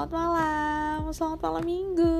Selamat malam, selamat malam minggu.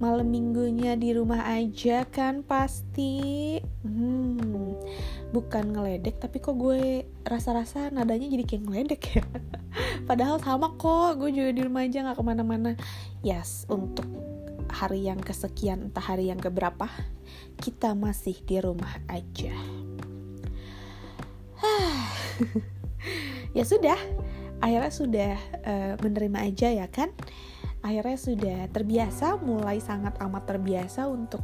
Malam minggunya di rumah aja kan pasti. Hmm, bukan ngeledek tapi kok gue rasa-rasa nadanya jadi kayak ngeledek ya. Padahal sama kok, gue juga di rumah aja gak ke mana-mana. Yes, untuk hari yang kesekian, entah hari yang keberapa Kita masih di rumah aja. Ya sudah akhirnya sudah uh, menerima aja ya kan? Akhirnya sudah terbiasa mulai sangat amat terbiasa untuk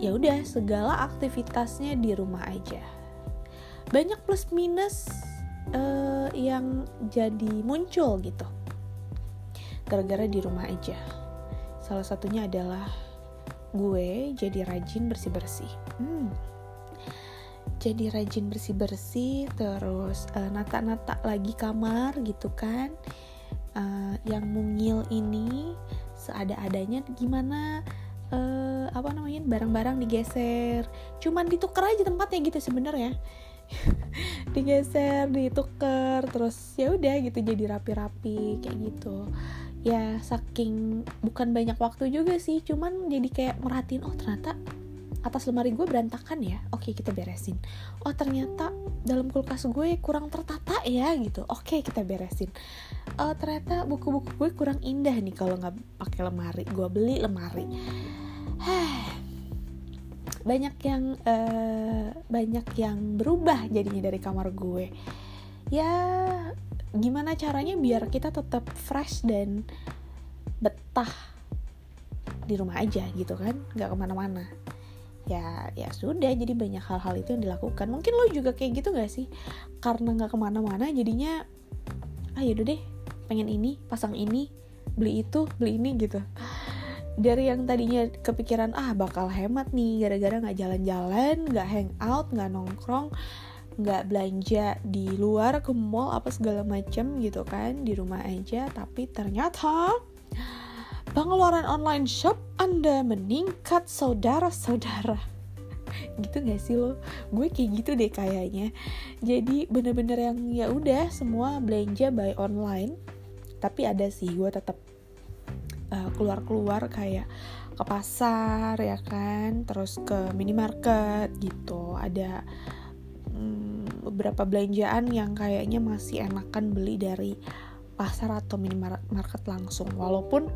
ya udah segala aktivitasnya di rumah aja. Banyak plus minus uh, yang jadi muncul gitu. Gara-gara di rumah aja. Salah satunya adalah gue jadi rajin bersih-bersih. Hmm jadi rajin bersih-bersih terus uh, nata-nata lagi kamar gitu kan. Uh, yang mungil ini seada-adanya gimana uh, apa namanya barang-barang digeser. Cuman ditukar aja tempatnya gitu sebenarnya. Digeser ditukar terus ya udah gitu jadi rapi-rapi kayak gitu. Ya saking bukan banyak waktu juga sih cuman jadi kayak merhatiin oh ternyata atas lemari gue berantakan ya. Oke kita beresin. Oh ternyata dalam kulkas gue kurang tertata ya gitu. Oke kita beresin. Uh, ternyata buku-buku gue kurang indah nih kalau nggak pakai lemari. Gue beli lemari. Banyak yang uh, banyak yang berubah jadinya dari kamar gue. Ya gimana caranya biar kita tetap fresh dan betah di rumah aja gitu kan? Nggak ke mana-mana ya ya sudah jadi banyak hal-hal itu yang dilakukan. Mungkin lo juga kayak gitu gak sih? Karena nggak ke mana-mana jadinya ah yaudah deh pengen ini pasang ini beli itu beli ini gitu. Dari yang tadinya kepikiran ah bakal hemat nih gara-gara nggak jalan-jalan nggak hangout nggak nongkrong nggak belanja di luar ke mall apa segala macam gitu kan di rumah aja tapi ternyata pengeluaran online shop Anda meningkat saudara-saudara. gitu gak sih lo? Gue kayak gitu deh kayaknya. Jadi bener-bener yang ya udah semua belanja by online. Tapi ada sih gue tetap uh, keluar-keluar kayak ke pasar ya kan, terus ke minimarket gitu. Ada um, beberapa belanjaan yang kayaknya masih enakan beli dari pasar atau minimarket langsung walaupun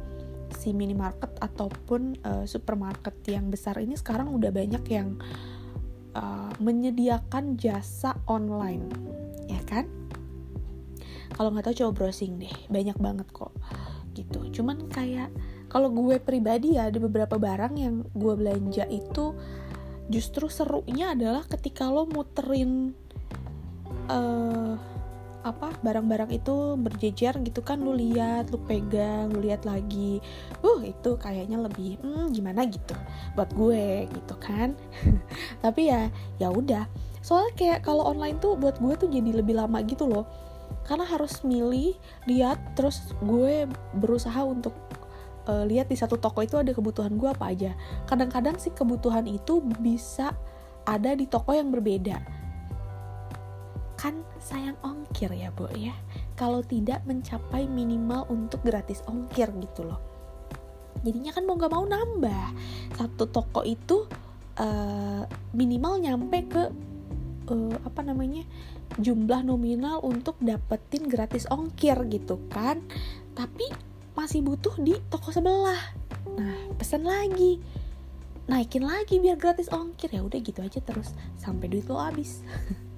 si minimarket ataupun uh, supermarket yang besar ini sekarang udah banyak yang uh, menyediakan jasa online ya kan? Kalau nggak tahu coba browsing deh. Banyak banget kok gitu. Cuman kayak kalau gue pribadi ya ada beberapa barang yang gue belanja itu justru serunya adalah ketika lo muterin uh, apa barang-barang itu berjejer gitu kan lu lihat lu pegang lu lihat lagi. Uh itu kayaknya lebih hmm, gimana gitu buat gue gitu kan. Tapi ya ya udah. Soalnya kayak kalau online tuh buat gue tuh jadi lebih lama gitu loh. Karena harus milih lihat terus gue berusaha untuk uh, lihat di satu toko itu ada kebutuhan gue apa aja. Kadang-kadang sih kebutuhan itu bisa ada di toko yang berbeda kan sayang ongkir ya bu ya. Kalau tidak mencapai minimal untuk gratis ongkir gitu loh. Jadinya kan mau gak mau nambah. Satu toko itu uh, minimal nyampe ke uh, apa namanya jumlah nominal untuk dapetin gratis ongkir gitu kan. Tapi masih butuh di toko sebelah. Nah pesan lagi. Naikin lagi biar gratis ongkir. Ya udah gitu aja terus. Sampai duit lo habis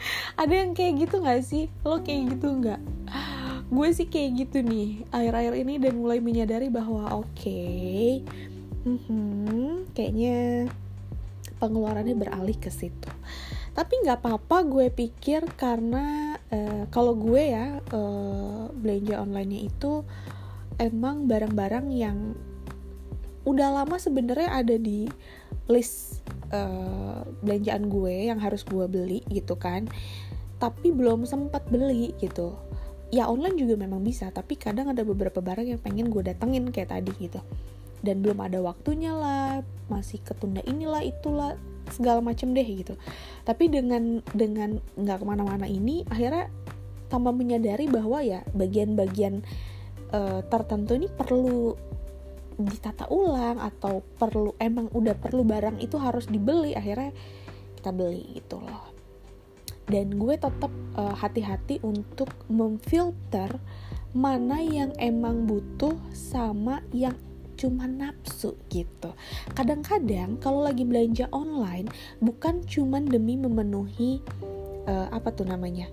ada yang kayak gitu gak sih? Lo kayak gitu nggak? Gue sih kayak gitu nih akhir-akhir ini dan mulai menyadari bahwa oke okay, hmm, kayaknya pengeluarannya beralih ke situ. Tapi nggak apa-apa gue pikir karena uh, kalau gue ya uh, belanja onlinenya itu emang barang-barang yang udah lama sebenarnya ada di list uh, belanjaan gue yang harus gue beli gitu kan tapi belum sempat beli gitu. Ya online juga memang bisa tapi kadang ada beberapa barang yang pengen gue datengin kayak tadi gitu. Dan belum ada waktunya lah masih ketunda inilah itulah segala macem deh gitu. Tapi dengan dengan nggak ke mana-mana ini akhirnya tambah menyadari bahwa ya bagian-bagian uh, tertentu ini perlu ditata ulang atau perlu emang udah perlu barang itu harus dibeli akhirnya kita beli gitu loh dan gue tetap uh, hati-hati untuk memfilter mana yang emang butuh sama yang cuma nafsu gitu. Kadang-kadang kalau lagi belanja online bukan cuma demi memenuhi uh, apa tuh namanya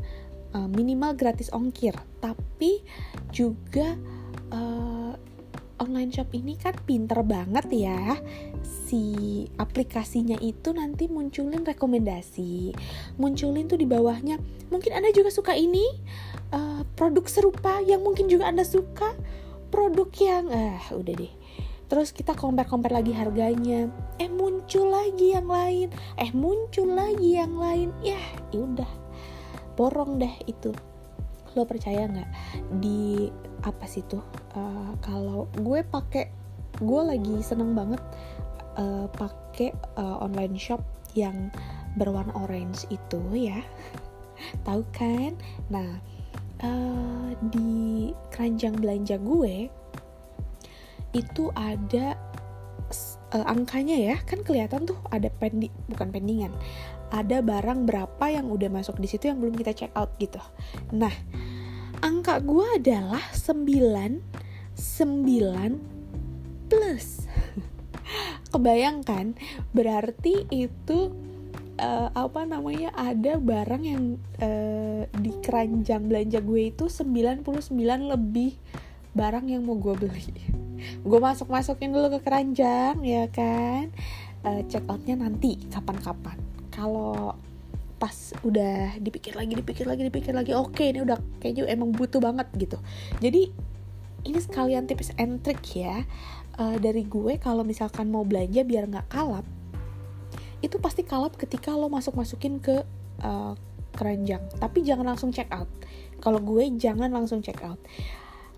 uh, minimal gratis ongkir, tapi juga uh, online shop ini kan pinter banget ya. Si aplikasinya itu nanti munculin rekomendasi. Munculin tuh di bawahnya mungkin anda juga suka ini? Uh, produk serupa yang mungkin juga anda suka? Produk yang ah uh, udah deh. Terus kita compare-compare lagi harganya. Eh muncul lagi yang lain. Eh muncul lagi yang lain. Ya, ya udah. Borong deh itu. Lo percaya nggak? Di apa sih tuh? Uh, kalau gue pakai gue lagi seneng banget uh, pakai uh, online shop yang berwarna orange itu ya. Tahu kan? Nah uh, di keranjang belanja gue itu ada uh, angkanya ya. Kan kelihatan tuh ada pendi bukan pendingan. Ada barang berapa yang udah masuk di situ yang belum kita check out gitu. Nah angka gue adalah 9 9 plus. Kebayangkan berarti itu uh, apa namanya ada barang yang uh, di keranjang belanja gue itu 99 lebih barang yang mau gue beli. Gue masuk masukin dulu ke keranjang ya kan? Uh, check outnya nanti kapan-kapan. Kalau pas udah dipikir lagi dipikir lagi dipikir lagi oke okay, ini udah kayaknya emang butuh banget gitu. Jadi ini sekalian tips and trick ya uh, dari gue kalau misalkan mau belanja biar nggak kalap itu pasti kalap ketika lo masuk masukin ke uh, keranjang. Tapi jangan langsung check out. Kalau gue jangan langsung check out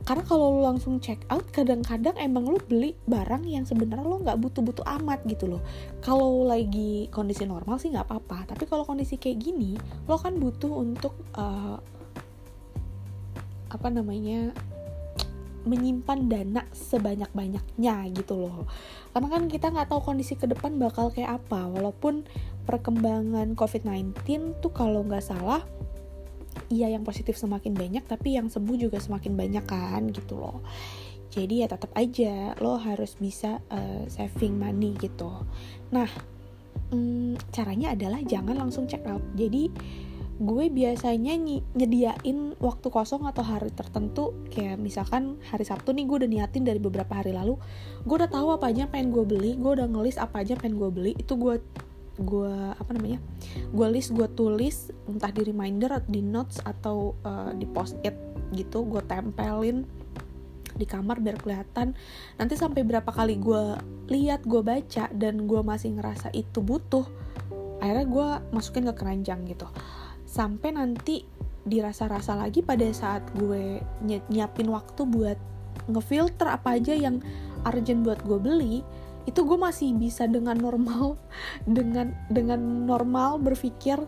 karena kalau lo langsung check out kadang-kadang emang lo beli barang yang sebenarnya lo nggak butuh-butuh amat gitu loh. Kalau lagi kondisi normal sih nggak apa-apa. Tapi kalau kondisi kayak gini lo kan butuh untuk uh, apa namanya menyimpan dana sebanyak-banyaknya gitu loh. Karena kan kita nggak tahu kondisi ke depan bakal kayak apa. Walaupun perkembangan COVID-19 tuh kalau nggak salah iya yang positif semakin banyak tapi yang sembuh juga semakin banyak kan gitu loh. Jadi ya tetap aja lo harus bisa uh, saving money gitu. Nah hmm, caranya adalah jangan langsung check out. Jadi gue biasanya nyediain waktu kosong atau hari tertentu kayak misalkan hari Sabtu nih gue udah niatin dari beberapa hari lalu gue udah tahu apa aja pengen gue beli gue udah ngelis apa aja pengen gue beli itu gue gue apa namanya gue list gue tulis entah di reminder di notes atau uh, di post it gitu gue tempelin di kamar biar kelihatan. Nanti sampai berapa kali gue lihat gue baca dan gue masih ngerasa itu butuh akhirnya gue masukin ke keranjang gitu. Sampai nanti dirasa-rasa lagi pada saat gue nyiapin waktu buat ngefilter apa aja yang urgent buat gue beli itu gue masih bisa dengan normal dengan dengan normal berpikir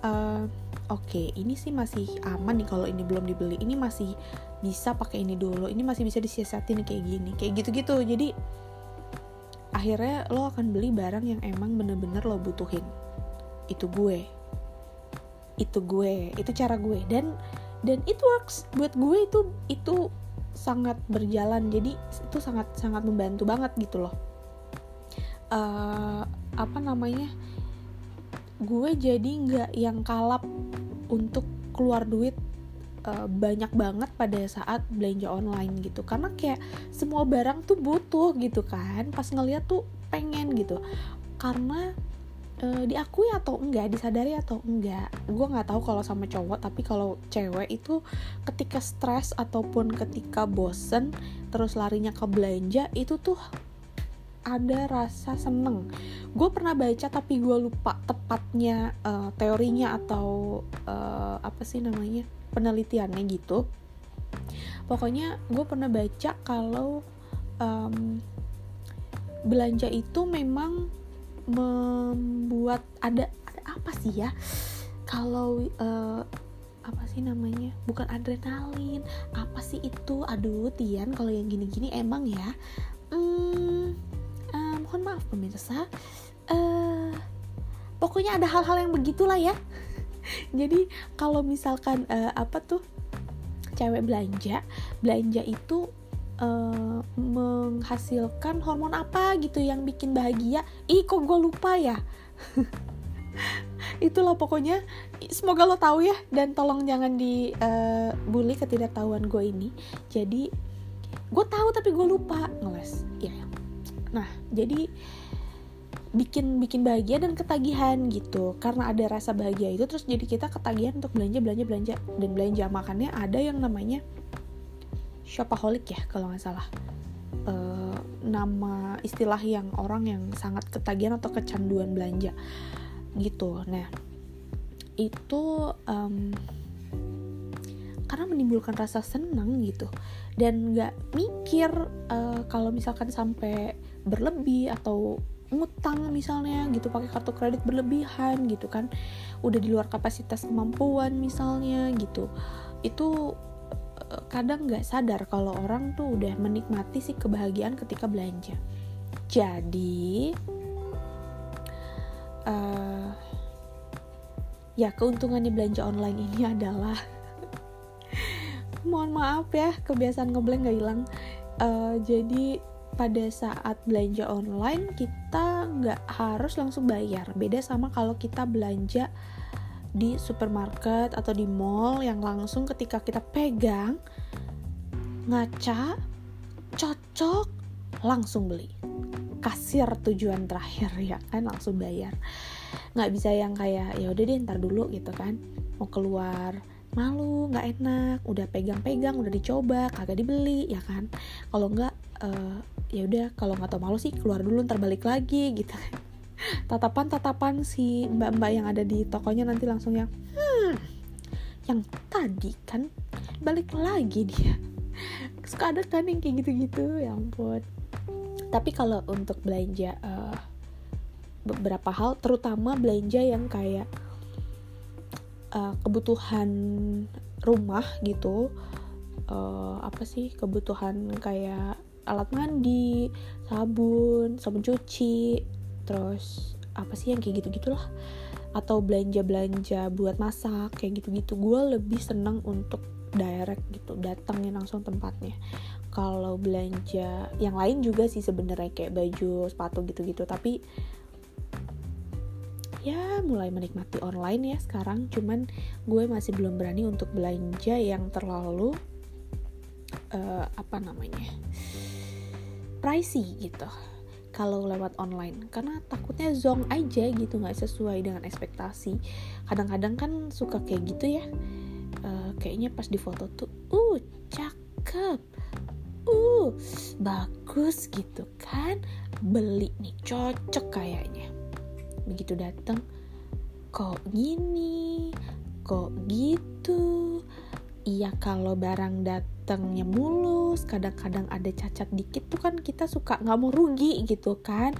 uh, oke okay, ini sih masih aman nih kalau ini belum dibeli. Ini masih bisa pakai ini dulu. Ini masih bisa disiasatin kayak gini kayak gitu-gitu. Jadi akhirnya lo akan beli barang yang emang bener-bener lo butuhin. Itu gue. Itu gue. Itu cara gue. Dan dan it works. Buat gue itu itu sangat berjalan. Jadi itu sangat sangat membantu banget gitu loh uh, apa namanya gue jadi nggak yang kalap untuk keluar duit uh, banyak banget pada saat belanja online gitu. Karena kayak semua barang tuh butuh gitu kan pas ngeliat tuh pengen gitu. Karena uh, diakui atau enggak disadari atau enggak gue nggak tahu kalau sama cowok tapi kalau cewek itu ketika stres ataupun ketika bosen terus larinya ke belanja itu tuh ada rasa seneng. Gue pernah baca tapi gue lupa tepatnya uh, teorinya atau uh, apa sih namanya penelitiannya gitu. Pokoknya gue pernah baca kalau um, belanja itu memang membuat ada, ada apa sih ya? Kalau uh, apa sih namanya bukan adrenalin apa sih itu? Aduh Tian kalau yang gini-gini emang ya. Hmm, mohon maaf pemirsa. Uh, pokoknya ada hal-hal yang begitulah ya. Jadi kalau misalkan uh, apa tuh cewek belanja belanja itu uh, menghasilkan hormon apa gitu yang bikin bahagia? Ih kok gue lupa ya? Itulah pokoknya. Semoga lo tahu ya dan tolong jangan dibully uh, ketidaktahuan gue ini. Jadi gue tahu tapi gue lupa. Ngeles. Ya. nah jadi bikin bikin bahagia dan ketagihan gitu. Karena ada rasa bahagia itu terus jadi kita ketagihan untuk belanja belanja belanja. Dan belanja makannya ada yang namanya shopaholic ya kalau nggak salah. Uh, nama istilah yang orang yang sangat ketagihan atau kecanduan belanja gitu. Nah itu um, karena menimbulkan rasa senang gitu. Dan nggak mikir uh, kalau misalkan sampai berlebih atau ngutang misalnya gitu pakai kartu kredit berlebihan gitu kan. Udah di luar kapasitas kemampuan misalnya gitu. Itu eh, kadang nggak sadar kalau orang tuh udah menikmati sih kebahagiaan ketika belanja. Jadi uh, ya keuntungannya belanja online ini adalah mohon maaf ya kebiasaan ngeblank gak hilang. Uh, jadi pada saat belanja online kita nggak harus langsung bayar. Beda sama kalau kita belanja di supermarket atau di mall yang langsung ketika kita pegang ngaca cocok langsung beli. Kasir tujuan terakhir ya kan? Langsung bayar. Nggak bisa yang kayak ya udah deh ntar dulu gitu kan. Mau keluar malu nggak enak. Udah pegang-pegang udah dicoba kagak dibeli ya kan? Kalau nggak uh, ya udah kalau nggak tau malu sih keluar dulu ntar balik lagi gitu. Tatapan tatapan si mbak-mbak yang ada di tokonya nanti langsung yang hmm yang tadi kan balik lagi dia. Suka ada kan yang kayak gitu-gitu ya ampun. Tapi kalau untuk belanja uh, beberapa hal terutama belanja yang kayak uh, kebutuhan rumah gitu uh, apa sih kebutuhan kayak alat mandi sabun sabun cuci terus apa sih yang kayak gitu gitulah atau belanja belanja buat masak kayak gitu gitu gue lebih seneng untuk direct gitu datangin langsung tempatnya. Kalau belanja yang lain juga sih sebenarnya kayak baju sepatu gitu gitu tapi ya mulai menikmati online ya sekarang. Cuman gue masih belum berani untuk belanja yang terlalu uh, apa namanya pricey gitu kalau lewat online. Karena takutnya zong aja gitu nggak sesuai dengan ekspektasi. Kadang-kadang kan suka kayak gitu ya. Uh, kayaknya pas di foto tuh uh cakep. Uh bagus gitu kan. Beli nih cocok kayaknya. Begitu datang kok gini? Kok gitu? Iya kalau barang dat datangnya mulus kadang-kadang ada cacat dikit tuh kan kita suka nggak mau rugi gitu kan.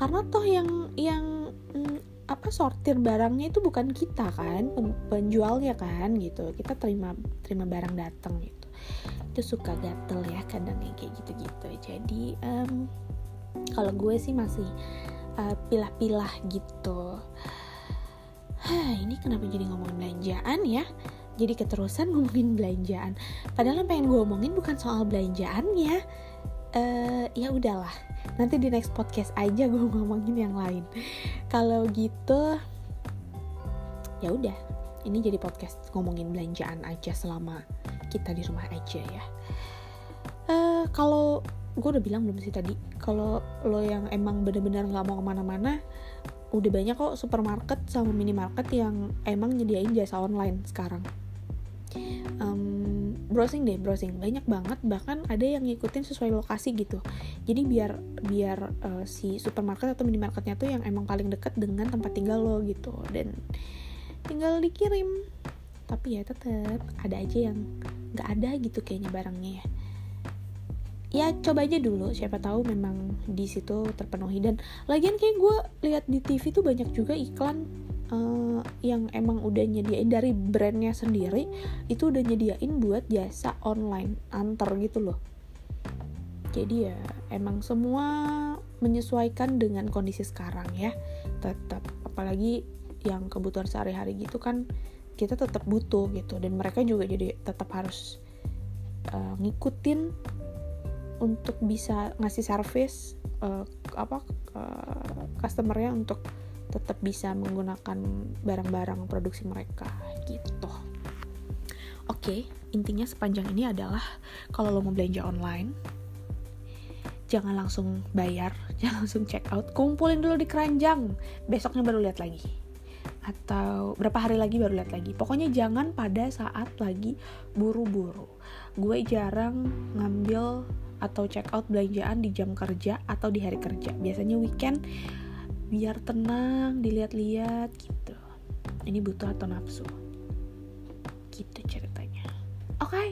Karena toh yang yang mm, apa sortir barangnya itu bukan kita kan penjualnya kan gitu. Kita terima terima barang datang gitu. Itu suka gatel ya kadang kayak gitu-gitu. Jadi um, kalau gue sih masih uh, pilah-pilah gitu. Hah, ini kenapa jadi ngomong belanjaan ya jadi keterusan ngomongin belanjaan. Padahal yang pengen gue omongin bukan soal belanjaannya. Uh, ya udahlah. Nanti di next podcast aja gue ngomongin yang lain. Kalau gitu ya udah. Ini jadi podcast ngomongin belanjaan aja selama kita di rumah aja ya. Uh, kalau gue udah bilang belum sih tadi kalau lo yang emang bener-bener nggak mau ke mana-mana udah banyak kok supermarket sama minimarket yang emang nyediain jasa online sekarang browsing deh browsing. Banyak banget bahkan ada yang ngikutin sesuai lokasi gitu. Jadi biar biar uh, si supermarket atau minimarketnya tuh yang emang paling deket dengan tempat tinggal lo gitu. Dan tinggal dikirim. Tapi ya tetap ada aja yang nggak ada gitu kayaknya barangnya ya. Ya coba aja dulu. Siapa tahu memang di situ terpenuhi. Dan lagian kayak gue lihat di TV tuh banyak juga iklan uh, yang emang udah nyediain dari brandnya sendiri itu udah nyediain buat jasa online antar gitu loh. Jadi ya emang semua menyesuaikan dengan kondisi sekarang ya. Tetap apalagi yang kebutuhan sehari-hari gitu kan kita tetap butuh gitu. Dan mereka juga jadi tetap harus uh, ngikutin untuk bisa ngasih service uh, apa uh, customernya untuk tetap bisa menggunakan barang-barang produksi mereka gitu. Oke, intinya sepanjang ini adalah kalau lo mau belanja online, jangan langsung bayar, jangan langsung check out, kumpulin dulu di keranjang, besoknya baru lihat lagi. Atau berapa hari lagi baru lihat lagi. Pokoknya jangan pada saat lagi buru-buru. Gue jarang ngambil atau check out belanjaan di jam kerja atau di hari kerja. Biasanya weekend biar tenang dilihat-lihat gitu. Ini butuh atau nafsu? Gitu ceritanya. Oke okay,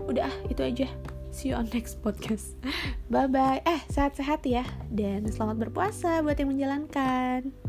udah itu aja. See you on next podcast. Bye bye eh sehat-sehat ya. Dan selamat berpuasa buat yang menjalankan